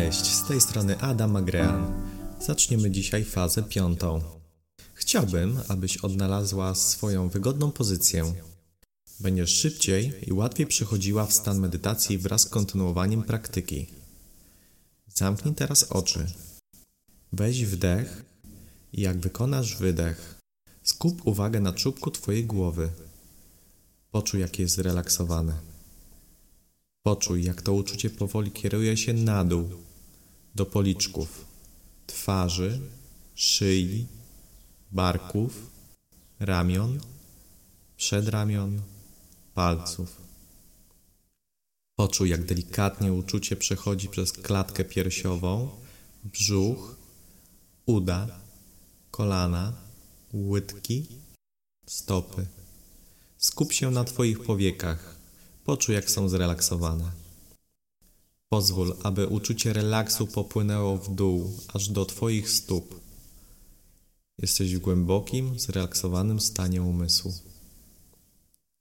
Cześć, z tej strony Adam Agrean. Zaczniemy dzisiaj fazę piątą. Chciałbym, abyś odnalazła swoją wygodną pozycję. Będziesz szybciej i łatwiej przechodziła w stan medytacji wraz z kontynuowaniem praktyki. Zamknij teraz oczy. Weź wdech i jak wykonasz wydech, skup uwagę na czubku Twojej głowy. Poczuj, jak jest zrelaksowany. Poczuj, jak to uczucie powoli kieruje się na dół, do policzków, twarzy, szyi, barków, ramion, przedramion, palców. Poczuj, jak delikatnie uczucie przechodzi przez klatkę piersiową, brzuch, uda, kolana, łydki, stopy. Skup się na Twoich powiekach. Poczuj, jak są zrelaksowane. Pozwól, aby uczucie relaksu popłynęło w dół, aż do Twoich stóp. Jesteś w głębokim, zrelaksowanym stanie umysłu.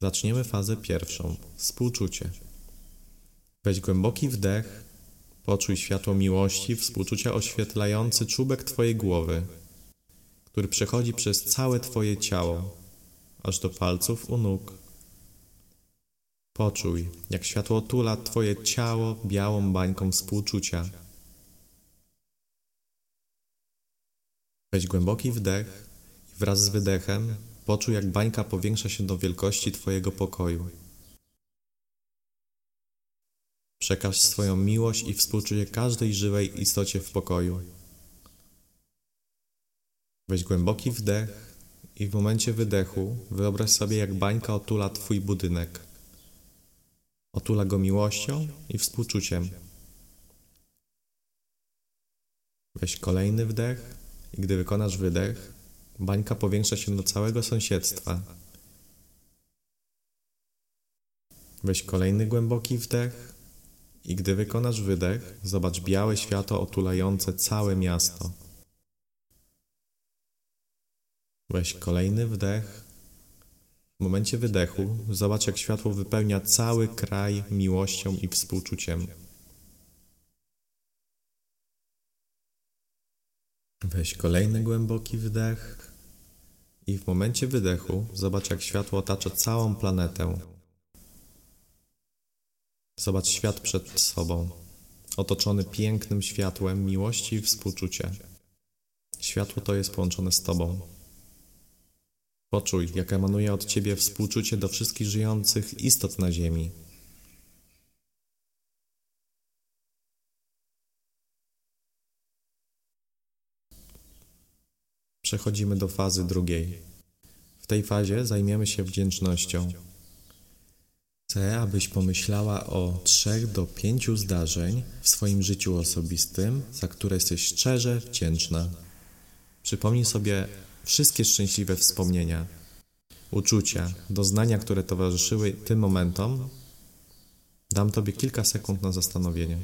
Zaczniemy fazę pierwszą współczucie. Weź głęboki wdech, poczuj światło miłości, współczucia oświetlający czubek Twojej głowy, który przechodzi przez całe Twoje ciało, aż do palców u nóg. Poczuj, jak światło otula Twoje ciało białą bańką współczucia. Weź głęboki wdech i wraz z wydechem poczuj, jak bańka powiększa się do wielkości Twojego pokoju. Przekaż swoją miłość i współczucie każdej żywej istocie w pokoju. Weź głęboki wdech i w momencie wydechu wyobraź sobie, jak bańka otula Twój budynek. Otula go miłością i współczuciem. Weź kolejny wdech i gdy wykonasz wydech, bańka powiększa się do całego sąsiedztwa. Weź kolejny głęboki wdech i gdy wykonasz wydech, zobacz białe światło otulające całe miasto. Weź kolejny wdech. W momencie wydechu zobacz, jak światło wypełnia cały kraj miłością i współczuciem. Weź kolejny głęboki wdech i w momencie wydechu zobacz, jak światło otacza całą planetę. Zobacz świat przed sobą, otoczony pięknym światłem miłości i współczucia. Światło to jest połączone z Tobą. Poczuj, jak emanuje od Ciebie współczucie do wszystkich żyjących istot na Ziemi. Przechodzimy do fazy drugiej. W tej fazie zajmiemy się wdzięcznością. Chcę, abyś pomyślała o trzech do pięciu zdarzeń w swoim życiu osobistym, za które jesteś szczerze wdzięczna. Przypomnij sobie wszystkie szczęśliwe wspomnienia, uczucia, doznania, które towarzyszyły tym momentom. Dam Tobie kilka sekund na zastanowienie.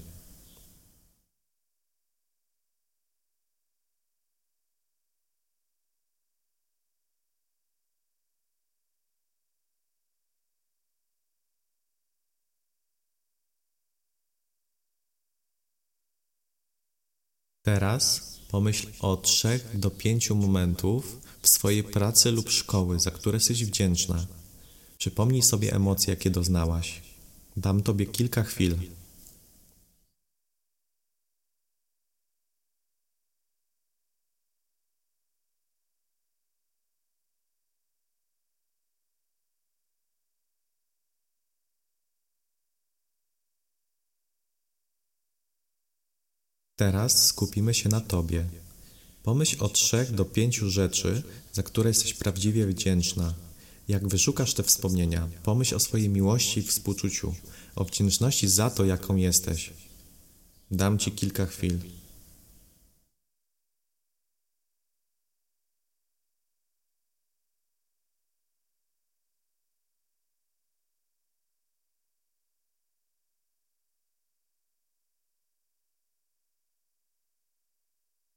Teraz pomyśl o trzech do pięciu momentów w swojej pracy lub szkoły, za które jesteś wdzięczna. Przypomnij sobie emocje, jakie doznałaś. Dam Tobie kilka chwil. Teraz skupimy się na Tobie. Pomyśl o trzech do pięciu rzeczy, za które jesteś prawdziwie wdzięczna. Jak wyszukasz te wspomnienia, pomyśl o swojej miłości i współczuciu, o wdzięczności za to, jaką jesteś. Dam Ci kilka chwil.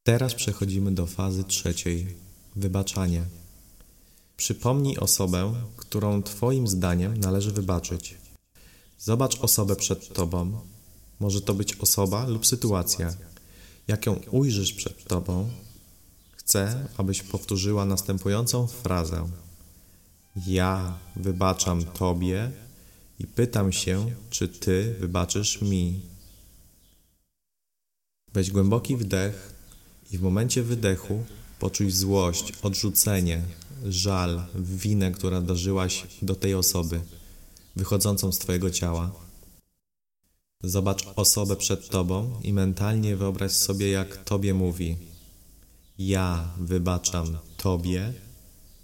Teraz przechodzimy do fazy trzeciej wybaczanie. Przypomnij osobę, którą Twoim zdaniem należy wybaczyć. Zobacz osobę przed Tobą. Może to być osoba lub sytuacja. Jak ją ujrzysz przed tobą, chcę, abyś powtórzyła następującą frazę. Ja wybaczam Tobie i pytam się, czy Ty wybaczysz mi. Weź głęboki wdech i w momencie wydechu poczuj złość, odrzucenie, żal, winę, która darzyłaś do tej osoby, wychodzącą z Twojego ciała. Zobacz osobę przed Tobą i mentalnie wyobraź sobie, jak Tobie mówi. Ja wybaczam Tobie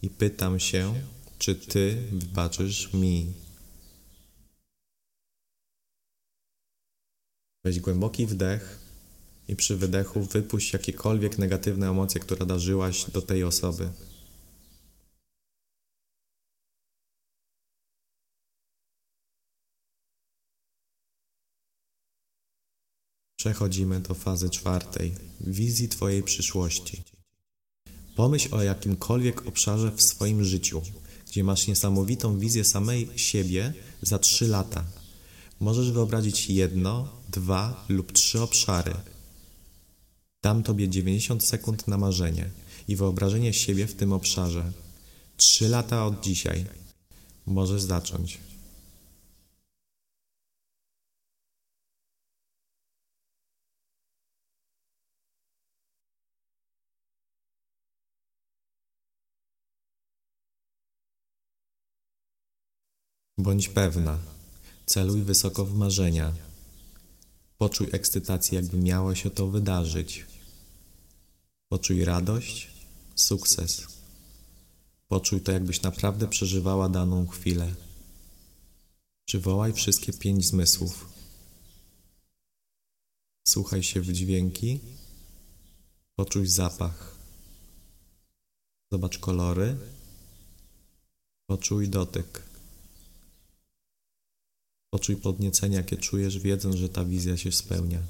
i pytam się, czy Ty wybaczysz mi. Weź głęboki wdech i przy wydechu wypuść jakiekolwiek negatywne emocje, które darzyłaś do tej osoby. Przechodzimy do fazy czwartej wizji Twojej przyszłości. Pomyśl o jakimkolwiek obszarze w swoim życiu, gdzie masz niesamowitą wizję samej siebie za trzy lata. Możesz wyobrazić jedno, dwa lub trzy obszary. Dam Tobie 90 sekund na marzenie i wyobrażenie siebie w tym obszarze. Trzy lata od dzisiaj. Możesz zacząć. Bądź pewna. Celuj wysoko w marzenia. Poczuj ekscytację, jakby miało się to wydarzyć. Poczuj radość, sukces. Poczuj to, jakbyś naprawdę przeżywała daną chwilę. Przywołaj wszystkie pięć zmysłów. Słuchaj się w dźwięki. Poczuj zapach. Zobacz kolory. Poczuj dotyk. Poczuj podniecenie, jakie czujesz, wiedząc, że ta wizja się spełnia.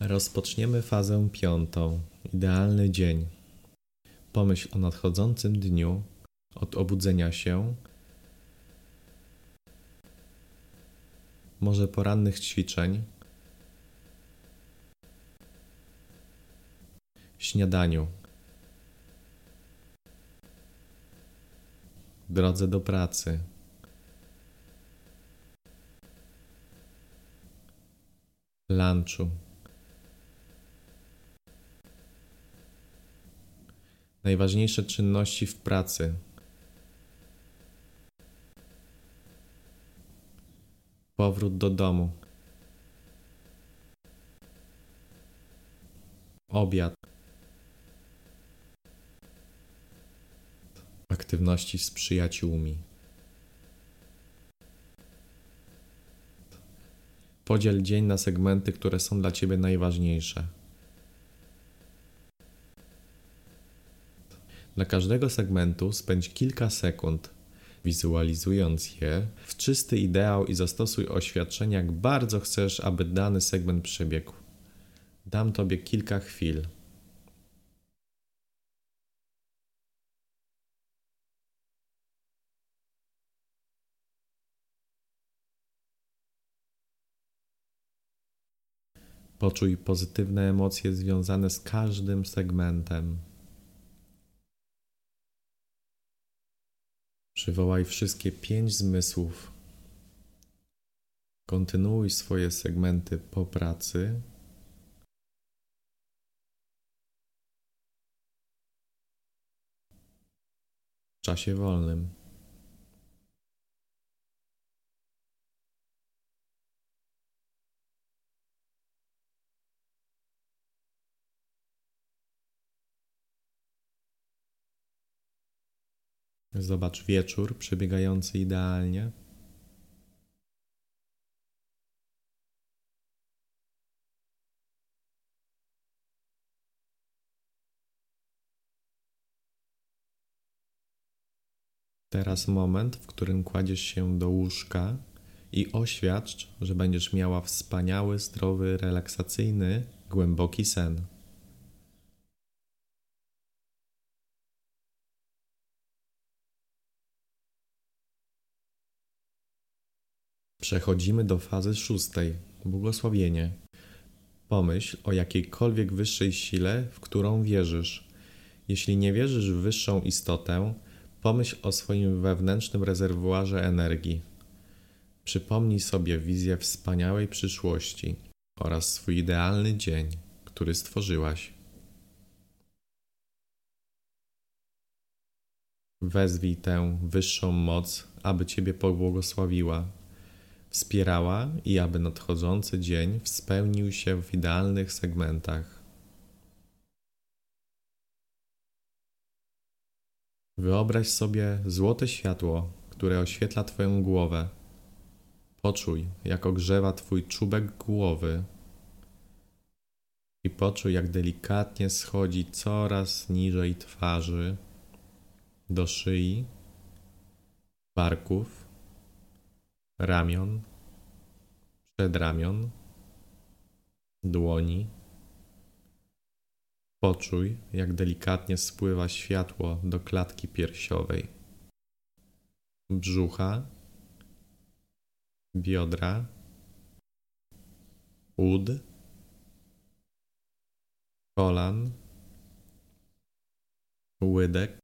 Rozpoczniemy fazę piątą. Idealny dzień. Pomyśl o nadchodzącym dniu od obudzenia się, może porannych ćwiczeń, śniadaniu, drodze do pracy. Lunchu. Najważniejsze czynności w pracy. Powrót do domu. Obiad. Aktywności z przyjaciółmi. Podziel dzień na segmenty, które są dla Ciebie najważniejsze. Dla każdego segmentu spędź kilka sekund, wizualizując je w czysty ideał i zastosuj oświadczenie, jak bardzo chcesz, aby dany segment przebiegł. Dam Tobie kilka chwil. Poczuj pozytywne emocje związane z każdym segmentem. Przywołaj wszystkie pięć zmysłów. Kontynuuj swoje segmenty po pracy. W czasie wolnym. Zobacz wieczór przebiegający idealnie. Teraz moment, w którym kładziesz się do łóżka i oświadcz, że będziesz miała wspaniały, zdrowy, relaksacyjny, głęboki sen. Przechodzimy do fazy szóstej błogosławienie. Pomyśl o jakiejkolwiek wyższej sile, w którą wierzysz. Jeśli nie wierzysz w wyższą istotę, pomyśl o swoim wewnętrznym rezerwuarze energii. Przypomnij sobie wizję wspaniałej przyszłości oraz swój idealny dzień, który stworzyłaś. Wezwij tę wyższą moc, aby Ciebie pobłogosławiła wspierała i aby nadchodzący dzień spełnił się w idealnych segmentach. Wyobraź sobie złote światło, które oświetla Twoją głowę. Poczuj, jak ogrzewa Twój czubek głowy i poczuj, jak delikatnie schodzi coraz niżej twarzy do szyi, barków ramion, przedramion, dłoni. Poczuj, jak delikatnie spływa światło do klatki piersiowej, brzucha, biodra, ud, kolan, łydek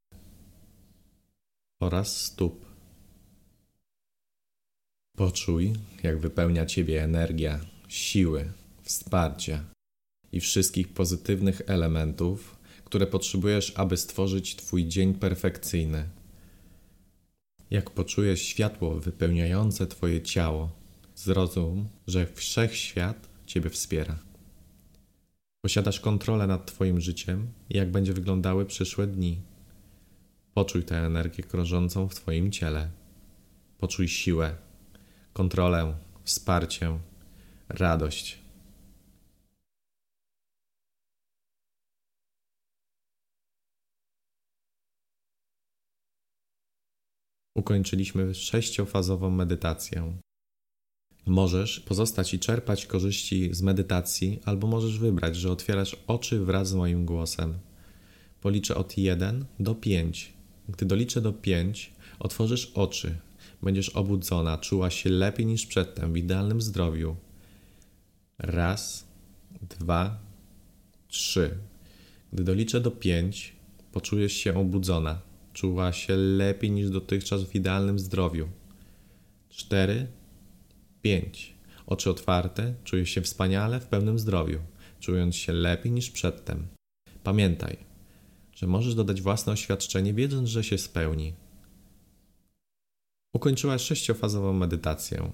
oraz stóp. Poczuj, jak wypełnia Ciebie energia, siły, wsparcia i wszystkich pozytywnych elementów, które potrzebujesz, aby stworzyć Twój dzień perfekcyjny. Jak poczujesz światło wypełniające Twoje ciało, zrozum, że wszechświat Ciebie wspiera. Posiadasz kontrolę nad Twoim życiem i jak będzie wyglądały przyszłe dni. Poczuj tę energię krążącą w Twoim ciele. Poczuj siłę, kontrolę, wsparcie, radość. Ukończyliśmy sześciofazową medytację. Możesz pozostać i czerpać korzyści z medytacji, albo możesz wybrać, że otwierasz oczy wraz z moim głosem. Policzę od 1 do 5. Gdy doliczę do 5, otworzysz oczy, będziesz obudzona, czuła się lepiej niż przedtem, w idealnym zdrowiu. Raz, dwa, trzy. Gdy doliczę do pięć, poczujesz się obudzona, czuła się lepiej niż dotychczas w idealnym zdrowiu. Cztery, pięć. Oczy otwarte, czujesz się wspaniale w pełnym zdrowiu, czując się lepiej niż przedtem. Pamiętaj, że możesz dodać własne oświadczenie, wiedząc, że się spełni. Ukończyłaś sześciofazową medytację.